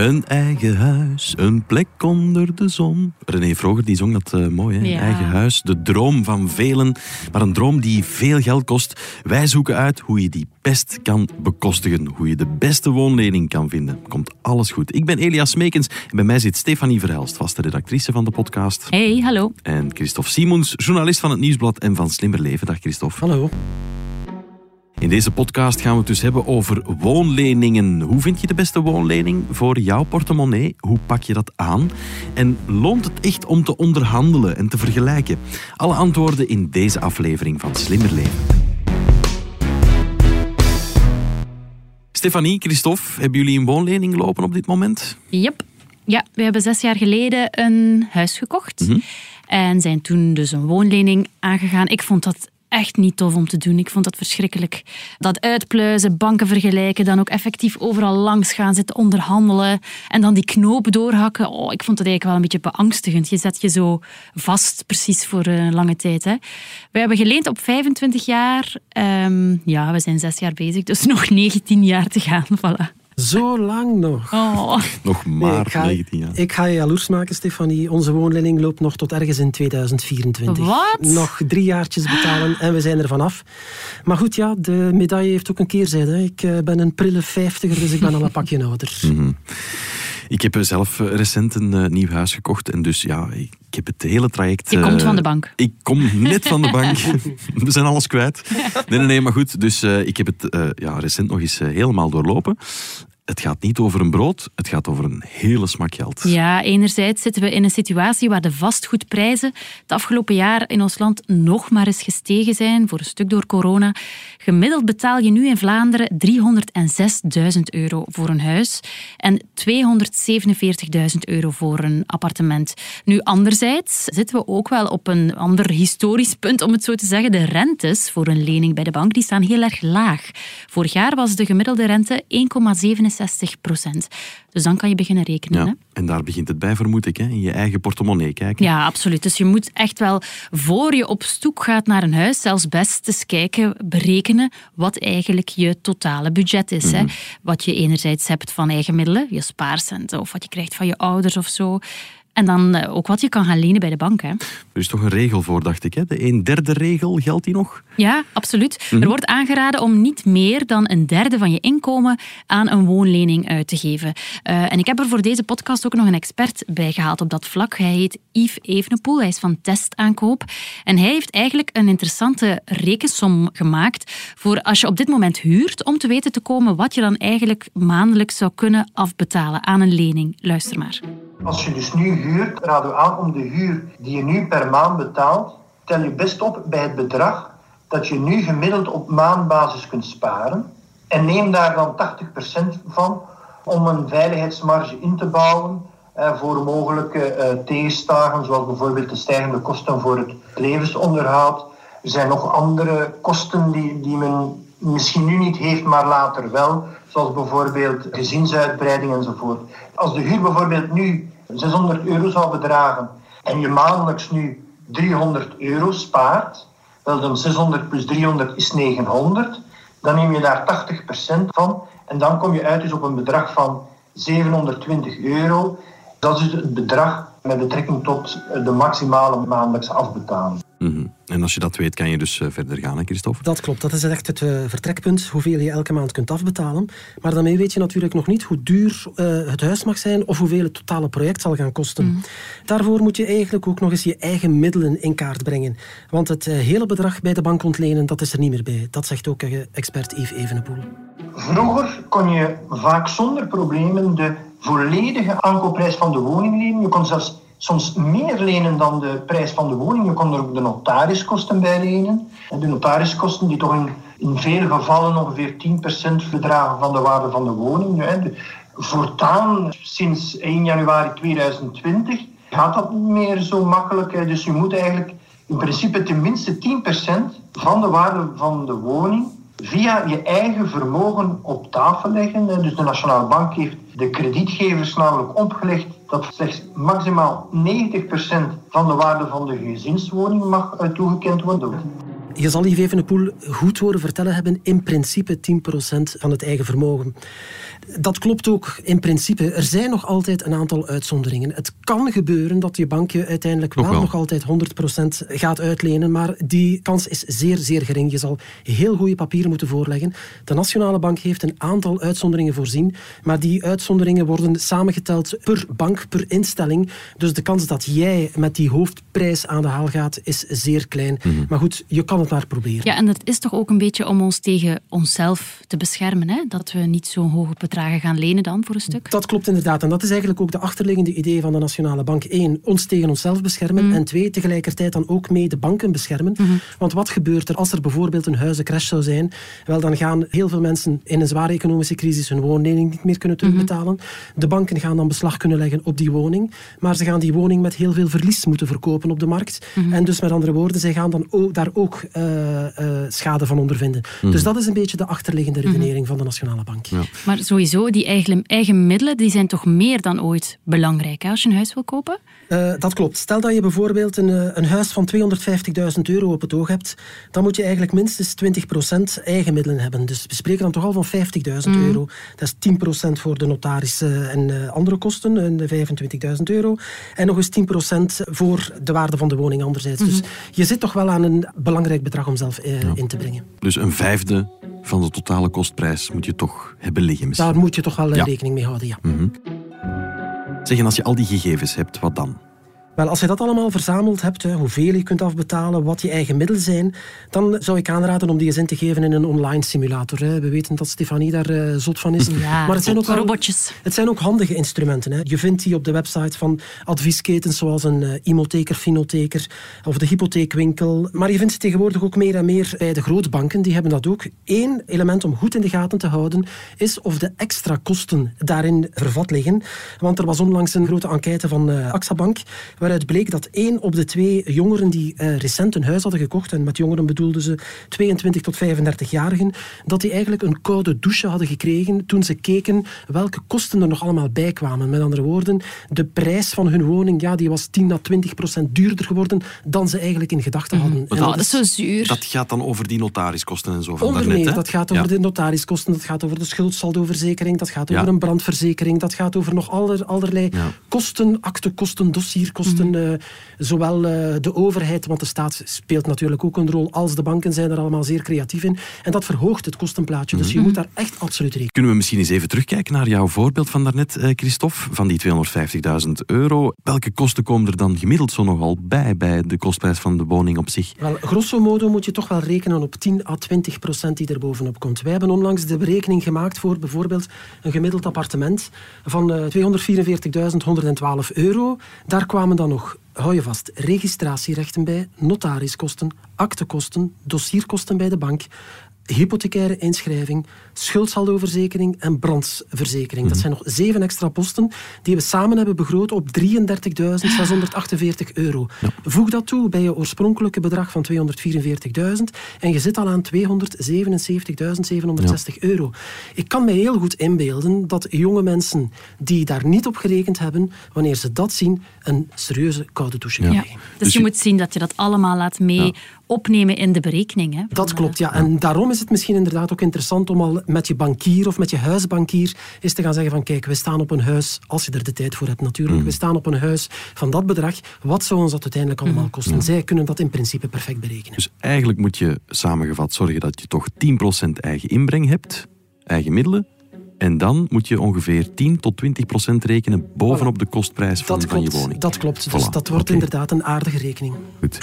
Een eigen huis, een plek onder de zon. René Vroger die zong dat eh, mooi, hè? Ja. Eigen huis, de droom van velen. Maar een droom die veel geld kost. Wij zoeken uit hoe je die best kan bekostigen. Hoe je de beste woonlening kan vinden. Komt alles goed. Ik ben Elias Meekens en bij mij zit Stefanie Verhelst, vaste redactrice van de podcast. Hey, hallo. En Christophe Simons, journalist van het Nieuwsblad en van Slimmer Leven. Dag Christophe. Hallo. In deze podcast gaan we het dus hebben over woonleningen. Hoe vind je de beste woonlening voor jouw portemonnee? Hoe pak je dat aan? En loont het echt om te onderhandelen en te vergelijken? Alle antwoorden in deze aflevering van Slimmer Leven. Stefanie, Christophe, hebben jullie een woonlening lopen op dit moment? Yep. Ja, we hebben zes jaar geleden een huis gekocht. Mhm. En zijn toen dus een woonlening aangegaan. Ik vond dat echt niet tof om te doen. Ik vond dat verschrikkelijk. Dat uitpluizen, banken vergelijken, dan ook effectief overal langs gaan zitten onderhandelen en dan die knopen doorhakken. Oh, ik vond het eigenlijk wel een beetje beangstigend. Je zet je zo vast, precies voor een lange tijd. Hè. We hebben geleend op 25 jaar. Ehm, ja, we zijn zes jaar bezig, dus nog 19 jaar te gaan. Voilà. Zo lang nog. Oh. Nog Nee, maar ik, ga, 19 jaar. ik ga je jaloers maken, Stefanie. Onze woonlening loopt nog tot ergens in 2024. Wat? Nog drie jaartjes betalen en we zijn er vanaf. Maar goed, ja, de medaille heeft ook een keerzijde. hè. Ik eh, ben een prille vijftiger, dus ik ben al een pakje ouder. Mhm. Ik heb zelf eh, recent een eh, nieuw huis gekocht en dus ja, ik ik heb het hele traject... Je eh, komt van de bank. Ik kom net van de bank. We zijn alles kwijt. Nee, nee, nee, maar goed. Dus eh, ik heb het eh, ja, recent nog eens eh, helemaal doorlopen. Het gaat niet over een brood, het gaat over een hele smak geld. Ja, enerzijds zitten we in een situatie waar de vastgoedprijzen het afgelopen jaar in ons land nog maar eens gestegen zijn, voor een stuk door corona. Gemiddeld betaal je nu in Vlaanderen 306.000 euro voor een huis en 247.000 euro voor een appartement. Nu, anderzijds zitten we ook wel op een ander historisch punt, om het zo te zeggen. De rentes voor een lening bij de bank die staan heel erg laag. Vorig jaar was de gemiddelde rente 1,67 procent. Dus dan kan je beginnen rekenen. Hè? Ja, en daar begint het bij, vermoed ik. Hè? In je eigen portemonnee kijken. Ja, absoluut. Dus je moet echt wel, voor je op zoek gaat naar een huis, zelfs best eens kijken, berekenen wat eigenlijk je totale budget is. hè. Wat je enerzijds hebt van eigen middelen, je spaarcenten, of wat je krijgt van je ouders of zo. En dan eh, ook wat je kan gaan lenen bij de bank. Hè. Er is toch een regel voor, dacht ik. Hè? De een derde regel, geldt die nog? Ja, absoluut. Er wordt aangeraden om niet meer dan een derde van je inkomen aan een woonlening uit te geven. Eh, en ik heb er voor deze podcast ook nog een expert bij gehaald op dat vlak. Hij heet Yves Evenepoel, hij is van Testaankoop. En hij heeft eigenlijk een interessante rekensom gemaakt voor als je op dit moment huurt, om te weten te komen wat je dan eigenlijk maandelijks zou kunnen afbetalen aan een lening. Luister maar. Als je dus nu huurt, raad we aan om de huur die je nu per maand betaalt, tel je best op bij het bedrag dat je nu gemiddeld op maandbasis kunt sparen. En neem daar dan 80% van om een veiligheidsmarge in te bouwen eh, voor mogelijke eh, tegenslagen, zoals bijvoorbeeld de stijgende kosten voor het levensonderhoud. Er zijn nog andere kosten die, die men misschien nu niet heeft, maar later wel, zoals bijvoorbeeld gezinsuitbreiding enzovoort. Als de huur bijvoorbeeld nu 600 euro zou bedragen en je maandelijks nu 300 euro spaart, wel dan 600 plus 300 is 900, dan neem je daar 80% van en dan kom je uit dus op een bedrag van 720 euro. Dat is het bedrag met betrekking tot de maximale maandelijkse afbetaling. Mhm. En als je dat weet, kan je dus eh, verder gaan, hè, Christophe? Dat klopt, dat is echt het eh, vertrekpunt, hoeveel je elke maand kunt afbetalen. Maar daarmee weet je natuurlijk nog niet hoe duur eh, het huis mag zijn of hoeveel het totale project zal gaan kosten. Daarvoor moet je eigenlijk ook nog eens je eigen middelen in kaart brengen. Want het hele bedrag bij de bank ontlenen, dat is er niet meer bij. Dat zegt ook expert Yves Evenepoel. Vroeger kon je vaak zonder problemen de volledige aankoopprijs van de woning lenen. Je kon zelfs soms meer lenen dan de prijs van de woning. Je kon er ook de notariskosten bij lenen. En de notariskosten die toch in, in vele gevallen ongeveer 10% bedragen van de waarde van de woning. Voortaan, sinds 1 januari 2020, gaat dat niet meer zo makkelijk. Dus je moet eigenlijk in principe tenminste 10% van de waarde van de woning via je eigen vermogen op tafel leggen. Dus de Nationale Bank heeft de kredietgevers namelijk opgelegd dat slechts maximaal 90% van de waarde van de gezinswoning mag eh, toegekend worden. Je zal Yves Evenepoel goed horen vertellen hebben, in principe 10% van het eigen vermogen. Dat klopt ook in principe. Er zijn nog altijd een aantal uitzonderingen. Het kan gebeuren dat je bank je uiteindelijk wel, nog altijd 100% gaat uitlenen, maar die kans is zeer, zeer gering. Je zal heel goede papieren moeten voorleggen. De Nationale Bank heeft een aantal uitzonderingen voorzien, maar die uitzonderingen worden samengeteld per bank, per instelling. Dus de kans dat jij met die hoofdprijs aan de haal gaat, is zeer klein. Mhm. Maar goed, je kan het proberen. Ja, en dat is toch ook een beetje om ons tegen onszelf te beschermen, hè? dat we niet zo'n hoge bedragen gaan lenen dan voor een stuk? Dat klopt inderdaad. En dat is eigenlijk ook de achterliggende idee van de Nationale Bank. Eén, ons tegen onszelf beschermen. Mm. En twee, tegelijkertijd dan ook mee de banken beschermen. Mhm. Want wat gebeurt er als er bijvoorbeeld een huizencrash zou zijn? Wel, dan gaan heel veel mensen in een zware economische crisis hun woonlening niet meer kunnen mhm. terugbetalen. De banken gaan dan beslag kunnen leggen op die woning. Maar ze gaan die woning met heel veel verlies moeten verkopen op de markt. Mhm. En dus met andere woorden, zij gaan dan ook, daar ook uh, uh, schade van ondervinden. Dus dat is een beetje de achterliggende redenering van de Nationale Bank. Ja. Maar sowieso, die eigen, eigen middelen die zijn toch meer dan ooit belangrijk hè, als je een huis wil kopen? Uh, dat klopt. Stel dat je bijvoorbeeld een, eh, een huis van 250.000 euro op het oog hebt, dan moet je eigenlijk minstens 20% eigen middelen hebben. Dus we spreken dan toch al van 50.000 mm. euro. Dat is 10% voor de notaris en uh, andere kosten, de 25.000 euro. En nog eens 10% voor de waarde van de woning anderzijds. Dus mhm. je zit toch wel aan een belangrijk bedrag om zelf in te brengen. Dus een vijfde van de totale kostprijs moet je toch hebben liggen misschien. Daar moet je toch wel rekening mee houden, ja. Mm Zeg, en als je al die gegevens hebt, wat dan? Wel, als je dat allemaal verzameld hebt, hoeveel je kunt afbetalen, wat je eigen middelen zijn, dan zou ik aanraden om die eens in te geven in een online simulator. We weten dat Stefanie daar uh, zot van is. Ja, maar het zijn ook robotjes. Het zijn ook handige instrumenten. Je vindt die op de website van adviesketens zoals een uh, imotheker, finotheker of de hypotheekwinkel. Maar je vindt ze tegenwoordig ook meer en meer bij de grootbanken. Die hebben dat ook. Eén element om goed in de gaten te houden is of de extra kosten daarin vervat liggen. Want er was onlangs een grote enquête van uh, AXA Bank waaruit bleek dat één op de twee jongeren die uh, recent een huis hadden gekocht, en met jongeren bedoelden ze 22 tot 35-jarigen, dat die eigenlijk een koude douche hadden gekregen toen ze keken welke kosten er nog allemaal bij kwamen. Met andere woorden, de prijs van hun woning ja, die was 10 à 20 procent duurder geworden dan ze eigenlijk in gedachten mhm. hadden. dat, is zo zuur. Dat gaat dan over die notariskosten en zo van Onder meer, dat gaat over de notariskosten, dat gaat over de schuldsaldoverzekering, dat gaat over een brandverzekering, dat gaat over nog aller, allerlei kosten, aktekosten, dossierkosten Mhm. zowel eh, de overheid, want de staat speelt natuurlijk ook een rol, als de banken zijn er allemaal zeer creatief in. En dat verhoogt het kostenplaatje. Dus je mhm. moet daar echt absoluut rekening Kunnen we misschien eens even terugkijken naar jouw voorbeeld van daarnet, eh, Christophe, van die 250.000 euro. Welke kosten komen er dan gemiddeld zo nogal bij, bij de kostprijs van de woning op zich? Wel, grosso modo moet je toch wel rekenen op 10 à 20 procent die er bovenop komt. Wij hebben onlangs de berekening gemaakt voor bijvoorbeeld een gemiddeld appartement van 244.112 eh, euro. Daar kwamen dan nog, hou je vast, registratierechten bij, notariskosten, aktekosten, dossierkosten bij de bank, hypothecaire inschrijving, schuldsaldoverzekering en brandverzekering. Dat mhm. zijn nog zeven extra posten die we samen hebben begroot op 33.648 euro. Voeg dat toe bij je oorspronkelijke bedrag van 244.000 en je zit al aan 277.760 euro. Ik kan me heel goed inbeelden dat jonge mensen die daar niet op gerekend hebben, wanneer ze dat zien, een serieuze koude douche krijgen. Ja. Dus, dus, je, moet zien dat je dat allemaal laat mee opnemen in de berekening. Hè, dat klopt, ja. En daarom is het misschien inderdaad ook interessant om al met je bankier of met je huisbankier eens te gaan zeggen van kijk, we staan op een huis, als je er de tijd voor hebt natuurlijk, mm. we staan op een huis van dat bedrag, wat zou ons dat uiteindelijk allemaal mm. kosten? Zij kunnen dat in principe perfect berekenen. Dus eigenlijk moet je samengevat zorgen dat je toch 10% eigen inbreng hebt, eigen middelen, en dan moet je ongeveer 10 tot 20 procent rekenen bovenop de kostprijs van, van je woning. Dat klopt. Dus dat wordt inderdaad een aardige rekening. Goed.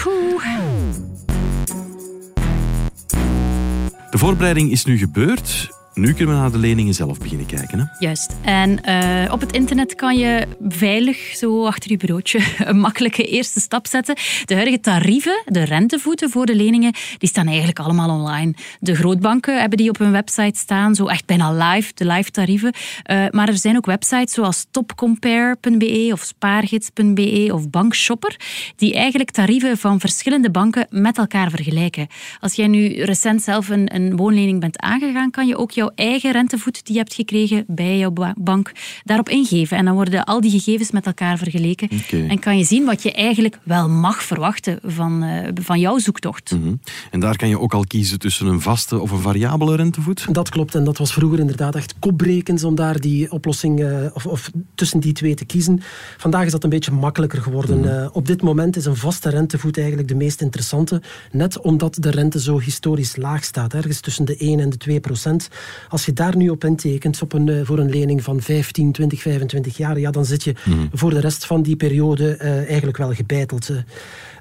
De voorbereiding is nu gebeurd. Nu kunnen we naar de leningen zelf beginnen kijken. Hè? Juist. En uh, op het internet kan je veilig, zo achter je bureautje, een makkelijke eerste stap zetten. De huidige tarieven, de rentevoeten voor de leningen, die staan eigenlijk allemaal online. De grootbanken hebben die op hun website staan, zo echt bijna live, de live tarieven. Uh, maar er zijn ook websites zoals topcompare.be of spaargids.be of bankshopper, die eigenlijk tarieven van verschillende banken met elkaar vergelijken. Als jij nu recent zelf een, een woonlening bent aangegaan, kan je ook jouw eigen rentevoet die je hebt gekregen bij jouw bank daarop ingeven. En dan worden al die gegevens met elkaar vergeleken. En kan je zien wat je eigenlijk wel mag verwachten van, uh, van jouw zoektocht. Mhm. En daar kan je ook al kiezen tussen een vaste of een variabele rentevoet? Dat klopt. En dat was vroeger inderdaad echt kopbrekens om daar die oplossing uh, of, of, tussen die twee te kiezen. Vandaag is dat een beetje makkelijker geworden. Mm uh, op dit moment is een vaste rentevoet eigenlijk de meest interessante. Net omdat de rente zo historisch laag staat. Ergens tussen de 1 en de 2 procent. Als je daar nu op intekent op een, voor een lening van 15, 20, 25 jaar, ja, dan zit je mm voor de rest van die periode eigenlijk wel gebeiteld.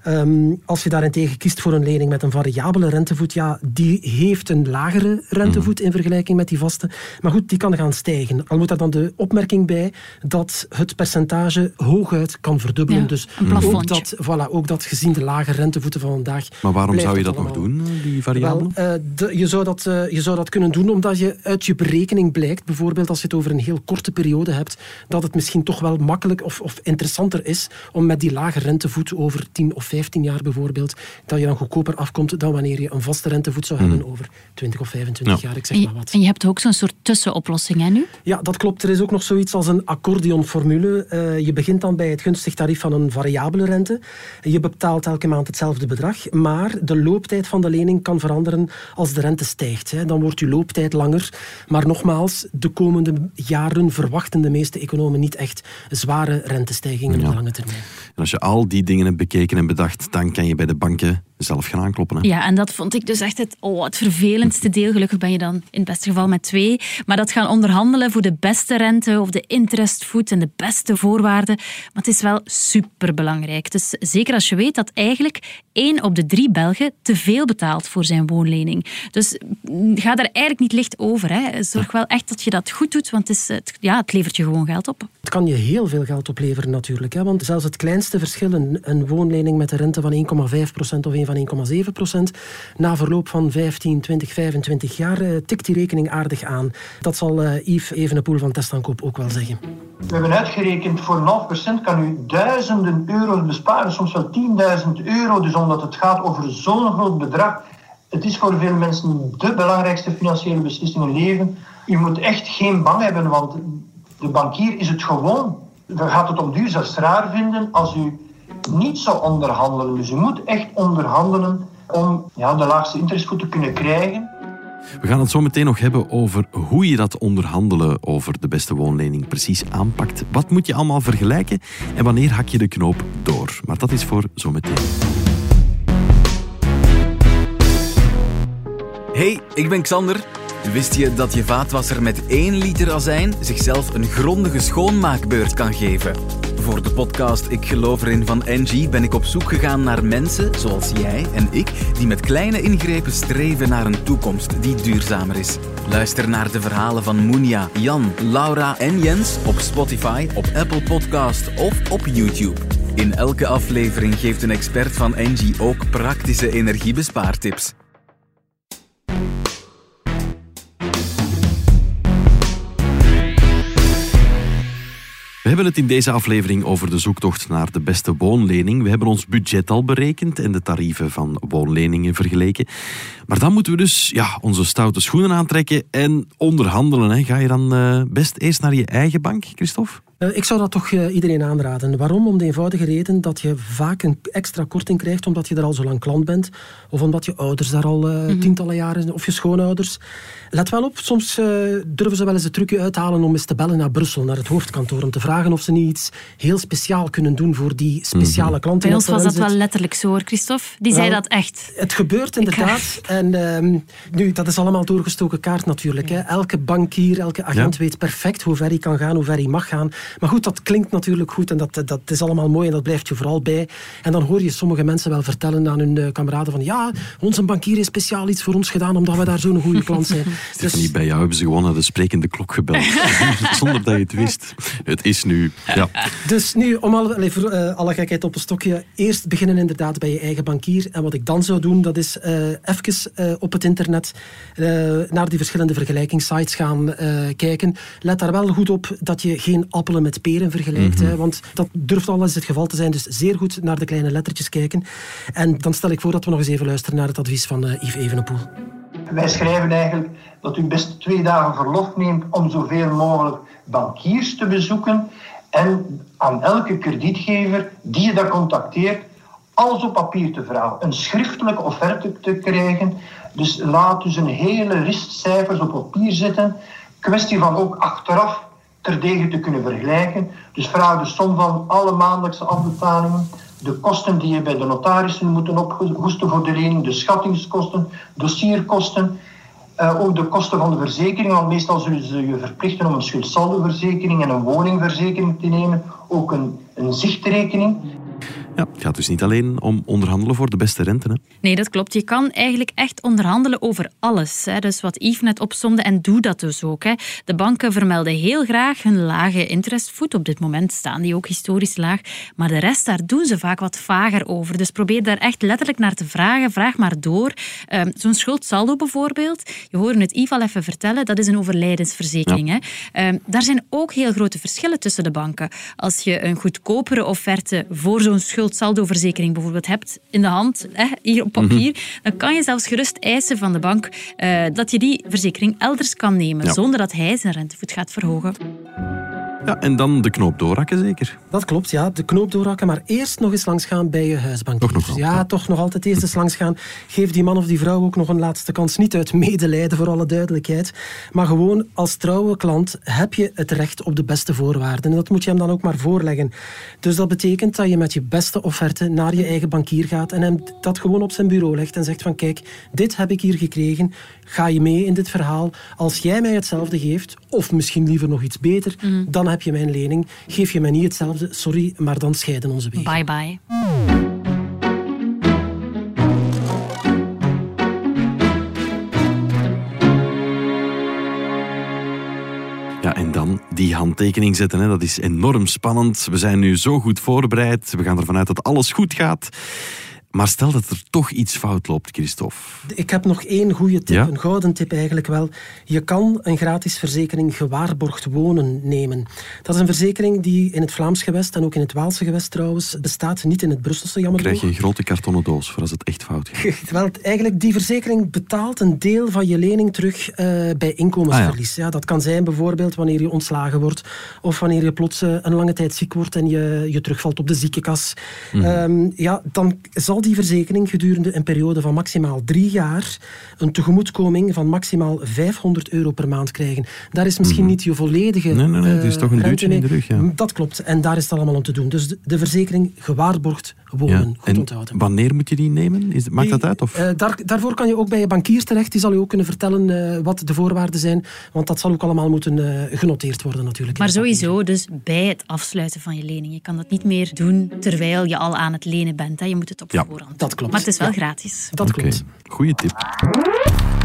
Um, als je daarentegen kiest voor een lening met een variabele rentevoet, ja, die heeft een lagere rentevoet in vergelijking met die vaste. Maar goed, die kan gaan stijgen. Al moet daar dan de opmerking bij dat het percentage hooguit kan verdubbelen. Ja, dus ook dat, voilà, ook dat gezien de lage rentevoeten van vandaag. Maar waarom zou je dat nog doen, die variabele? Wel, uh, de, je, zou dat, uh, je zou dat kunnen doen omdat je uit je berekening blijkt, bijvoorbeeld als je het over een heel korte periode hebt, dat het misschien toch wel makkelijk of, of interessanter is om met die lage rentevoet over 10 of 15 jaar bijvoorbeeld, dat je dan goedkoper afkomt dan wanneer je een vaste rentevoet zou hebben hmm. over 20 of 25 jaar, ik zeg maar wat. En je hebt ook zo'n soort tussenoplossing, hè, nu? Ja, dat klopt. Er is ook nog zoiets als een accordeonformule. Uh, je begint dan bij het gunstig tarief van een variabele rente. Je betaalt elke maand hetzelfde bedrag, maar de looptijd van de lening kan veranderen als de rente stijgt. Hè. Dan wordt je looptijd langer. Maar nogmaals, de komende jaren verwachten de meeste economen niet echt zware rentestijgingen op de lange termijn. En als je al die dingen hebt bekeken en bedacht, dan kan je bij de banken zelf gaan aankloppen. Hè? Ja, en dat vond ik dus echt het, oh, het vervelendste deel. Gelukkig ben je dan in het beste geval met twee. Maar dat gaan onderhandelen voor de beste rente of de interestvoet en de beste voorwaarden. Maar het is wel superbelangrijk. Dus zeker als je weet dat eigenlijk één op de drie Belgen te veel betaalt voor zijn woonlening. Dus ga daar eigenlijk niet licht over. Hè. Zorg wel echt dat je dat goed doet, want het, is, het, ja, het levert je gewoon geld op. Het kan je heel veel geld opleveren natuurlijk. Hè, want zelfs het kleinste verschil, een, een woonlening met een rente van 1,5% of 1 van 1,7 procent. Na verloop van 15, 20, 25 jaar uh, tikt die rekening aardig aan. Dat zal uh, Yves Evenepoel van Testankoop ook wel zeggen. We hebben uitgerekend voor een half procent kan u duizenden euro's besparen, soms wel 10.000 euro. Dus omdat het gaat over zo'n groot bedrag. Het is voor veel mensen de belangrijkste financiële beslissing in leven. U moet echt geen bang hebben, want de bankier is het gewoon. Dan gaat het om duur raar vinden als u niet zo onderhandelen. Dus je moet echt onderhandelen om ja, de laagste interestvoet te kunnen krijgen. We gaan het zo meteen nog hebben over hoe je dat onderhandelen over de beste woonlening precies aanpakt. Wat moet je allemaal vergelijken en wanneer hak je de knoop door? Maar dat is voor zometeen. Hey, ik ben Xander. Wist je dat je vaatwasser met 1 liter azijn zichzelf een grondige schoonmaakbeurt kan geven? Voor de podcast Ik geloof erin van Engie ben ik op zoek gegaan naar mensen zoals jij en ik die met kleine ingrepen streven naar een toekomst die duurzamer is. Luister naar de verhalen van Moenia, Jan, Laura en Jens op Spotify, op Apple Podcast of op YouTube. In elke aflevering geeft een expert van Engie ook praktische energiebespaartips. Hebben het in deze aflevering over de zoektocht naar de beste woonlening. We hebben ons budget al berekend en de tarieven van woonleningen vergeleken. Maar dan moeten we dus ja, onze stoute schoenen aantrekken en onderhandelen. Hè. Ga je dan uh, best eerst naar je eigen bank, Christophe? Uh, ik zou dat toch uh, iedereen aanraden. Waarom? Om de eenvoudige reden dat je vaak een extra korting krijgt omdat je er al zo lang klant bent. Of omdat je ouders daar al mm -hmm. tientallen jaren zijn. Of je schoonouders. Let wel op, soms uh, durven ze wel eens het trucje uithalen om eens te bellen naar Brussel, naar het hoofdkantoor, om te vragen of ze niet iets heel speciaal kunnen doen voor die speciale mm klanten. Bij ons was dat wel letterlijk zo hoor, Christophe. Die zei dat echt. Het gebeurt inderdaad. En uh, nu, dat is allemaal doorgestoken kaart natuurlijk. Hè. Elke bankier, elke agent weet perfect hoe ver hij kan gaan, hoe ver hij mag gaan. Maar goed, dat klinkt natuurlijk goed en dat, dat is allemaal mooi en dat blijft je vooral bij. En dan hoor je sommige mensen wel vertellen aan hun uh, kameraden van ja, onze bankier heeft speciaal iets voor ons gedaan omdat we daar zo'n goede klant zijn. Stefanie, dus... bij jou hebben ze gewoon naar de sprekende klok gebeld. Zonder dat je het wist. Het is nu. Ja. Dus nu, om alle, uh, alle gekheid op een stokje, eerst beginnen inderdaad bij je eigen bankier. En wat ik dan zou doen, dat is uh, even op het internet naar die verschillende vergelijkingssites gaan kijken. Let daar wel goed op dat je geen appelen met peren vergelijkt. Mhm. hè, want dat durft al eens het geval te zijn. Dus zeer goed naar de kleine lettertjes kijken. En dan stel ik voor dat we nog eens even luisteren naar het advies van Yves Evenepoel. Wij schrijven eigenlijk dat u best twee dagen verlof neemt om zoveel mogelijk bankiers te bezoeken en aan elke kredietgever die je dat contacteert, alles op papier te vragen, een schriftelijke offerte te krijgen. Dus laat dus een hele rist cijfers op papier zetten. Kwestie van ook achteraf terdege te kunnen vergelijken. Dus vraag de som van alle maandelijkse afbetalingen, de kosten die je bij de notarissen moet ophoesten voor de lening, de schattingskosten, dossierkosten. Uh, ook de kosten van de verzekering, want meestal zullen ze je verplichten om een schuldsaldoverzekering en een woningverzekering te nemen. Ook een, een zichtrekening. Ja, het gaat dus niet alleen om onderhandelen voor de beste rente. Hè? Nee, dat klopt. Je kan eigenlijk echt onderhandelen over alles. Hè. Dus wat Yves net opzomde, en doe dat dus ook. Hè. De banken vermelden heel graag hun lage interestvoet. Op dit moment staan die ook historisch laag. Maar de rest, daar doen ze vaak wat vager over. Dus probeer daar echt letterlijk naar te vragen. Vraag maar door. Um, Zo'n schuldsaldo bijvoorbeeld. Je hoorde het Yves al even vertellen. Dat is een overlijdensverzekering. Hè. Um, daar zijn ook heel grote verschillen tussen de banken. Als je een goedkopere offerte voor zo'n schuld schuldsaldoverzekering bijvoorbeeld hebt in de hand, hè, hier op papier, mhm. dan kan je zelfs gerust eisen van de bank uh, dat je die verzekering elders kan nemen, zonder dat hij zijn rentevoet gaat verhogen. Ja, en dan de knoop doorhakken zeker? Dat klopt, ja. De knoop doorhakken, maar eerst nog eens langs gaan bij je huisbank. Toch nog Ja, toch nog altijd eerst eens langs gaan. Geef die man of die vrouw ook nog een laatste kans. Niet uit medelijden, voor alle duidelijkheid. Maar gewoon als trouwe klant heb je het recht op de beste voorwaarden. En dat moet je hem dan ook maar voorleggen. Dus dat betekent dat je met je beste offerte naar je eigen bankier gaat en hem dat gewoon op zijn bureau legt en zegt van kijk, dit heb ik hier gekregen. Ga je mee in dit verhaal? Als jij mij hetzelfde geeft, of misschien liever nog iets beter, mm. dan heb je mijn lening. Geef je mij niet hetzelfde, sorry, maar dan scheiden onze wegen. Bye bye. Ja, en dan die handtekening zetten. Hè. Dat is enorm spannend. We zijn nu zo goed voorbereid. We gaan ervan uit dat alles goed gaat. Maar stel dat er toch iets fout loopt, Christophe. Ik heb nog één goede tip, een gouden tip eigenlijk wel. Je kan een gratis verzekering gewaarborgd wonen nemen. Dat is een verzekering die in het Vlaams gewest en ook in het Waalse gewest trouwens bestaat, niet in het Brusselse jammer Krijg je een grote kartonnen doos voor als het echt fout gaat. wel, eigenlijk, die verzekering betaalt een deel van je lening terug uh, bij inkomensverlies. Ah, ja. dat kan zijn bijvoorbeeld wanneer je ontslagen wordt of wanneer je plots uh, een lange tijd ziek wordt en je, je terugvalt op de ziekenkas. Mm. Um, ja, dan zal die verzekering gedurende een periode van maximaal drie jaar een tegemoetkoming van maximaal 500 euro per maand krijgen. Daar is misschien mhm. niet je volledige... Nee, nee, nee, het is eh, toch een duwtje in de rug, ja. Dat klopt. En daar is het allemaal om te doen. Dus de, verzekering gewaarborgd wonen. Goed en onthouden. wanneer moet je die nemen? Is, maakt dat uit? Of? Uh, daar, daarvoor kan je ook bij je bankier terecht. Die zal je ook kunnen vertellen uh, wat de voorwaarden zijn. Want dat zal ook allemaal moeten uh, genoteerd worden natuurlijk. Maar sowieso, dus bij het afsluiten van je lening. Je kan dat niet meer doen terwijl je al aan het lenen bent. Hè. Je moet het op ja. Dat klopt. Maar het is wel gratis. Dat klopt. Goeie tip.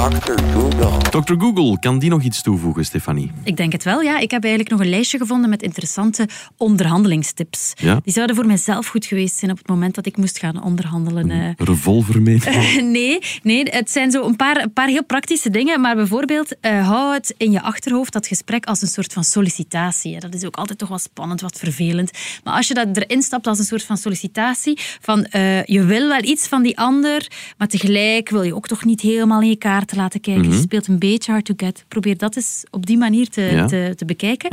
Dr. Google. Dr. Google, kan die nog iets toevoegen, Stefanie? Ik denk het wel, ja. Ik heb eigenlijk nog een lijstje gevonden met interessante onderhandelingstips. Ja? Die zouden voor mijzelf goed geweest zijn op het moment dat ik moest gaan onderhandelen. Een eh. revolver mee? nee, nee, het zijn zo een paar, een paar heel praktische dingen. Maar bijvoorbeeld, uh, hou het in je achterhoofd, dat gesprek, als een soort van sollicitatie. Dat is ook altijd toch wel spannend, wat vervelend. Maar als je dat erin stapt als een soort van sollicitatie, van uh, je wil wel iets van die ander, maar tegelijk wil je ook toch niet helemaal in je kaart te laten kijken. Je mhm. speelt een beetje hard to get. Probeer dat eens op die manier te, te, te, bekijken.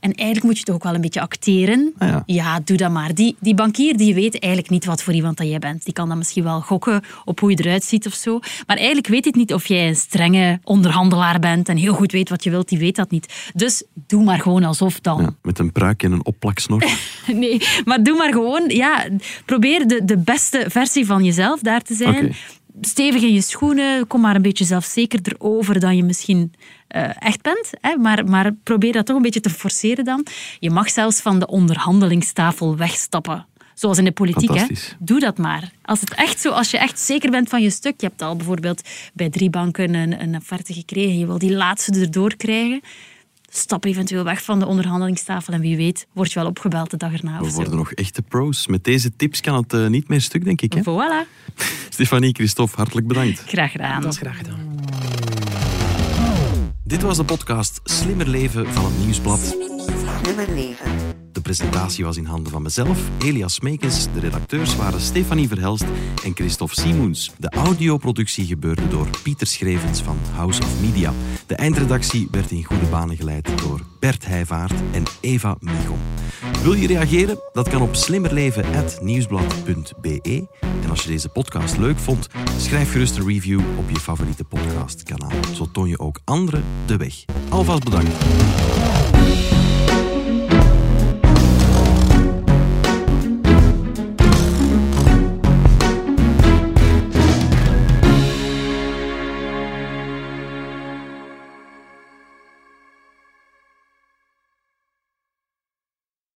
En eigenlijk moet je toch ook wel een beetje acteren. Ah, ja. doe dat maar. Die, die bankier die weet eigenlijk niet wat voor iemand dat jij bent. Die kan dan misschien wel gokken op hoe je eruit ziet of zo. Maar eigenlijk weet hij niet of jij een strenge onderhandelaar bent en heel goed weet wat je wilt. Die weet dat niet. Dus doe maar gewoon alsof dan. met een pruik en een opplaksnor. nee, maar doe maar gewoon. Ja, probeer de, de beste versie van jezelf daar te zijn stevig in je schoenen. Kom maar een beetje zelfzekerder over dan je misschien uh, echt bent. Hè? Maar, maar probeer dat toch een beetje te forceren dan. Je mag zelfs van de onderhandelingstafel wegstappen. Zoals in de politiek. Hè? Doe dat maar. Als, het echt zo, als je echt zeker bent van je stuk. Je hebt al bijvoorbeeld bij drie banken een, een offerte gekregen. Je wil die laatste erdoor krijgen stap eventueel weg van de onderhandelingstafel en wie weet word je wel opgebeld de dag erna. We worden nog echte pros. Met deze tips kan het uh, niet meer stuk, denk ik. Hè? Voilà. Stefanie, Christophe, hartelijk bedankt. Graag gedaan. Dat is graag gedaan. Dit was de podcast Slimmer Leven van het Nieuwsblad. Slimmer Leven. De presentatie was in handen van mezelf, Elias Meekens. De redacteurs waren Stefanie Verhelst en Christophe Simoens. De audioproductie gebeurde door Pieter Schrevens van House of Media. De eindredactie werd in goede banen geleid door Bert Heijvaart en Eva Michon. Wil je reageren? Dat kan op slimmerleven.nieuwsblad.be. En als je deze podcast leuk vond, schrijf gerust een review op je favoriete podcastkanaal. Zo toon je ook anderen de weg. Alvast bedankt.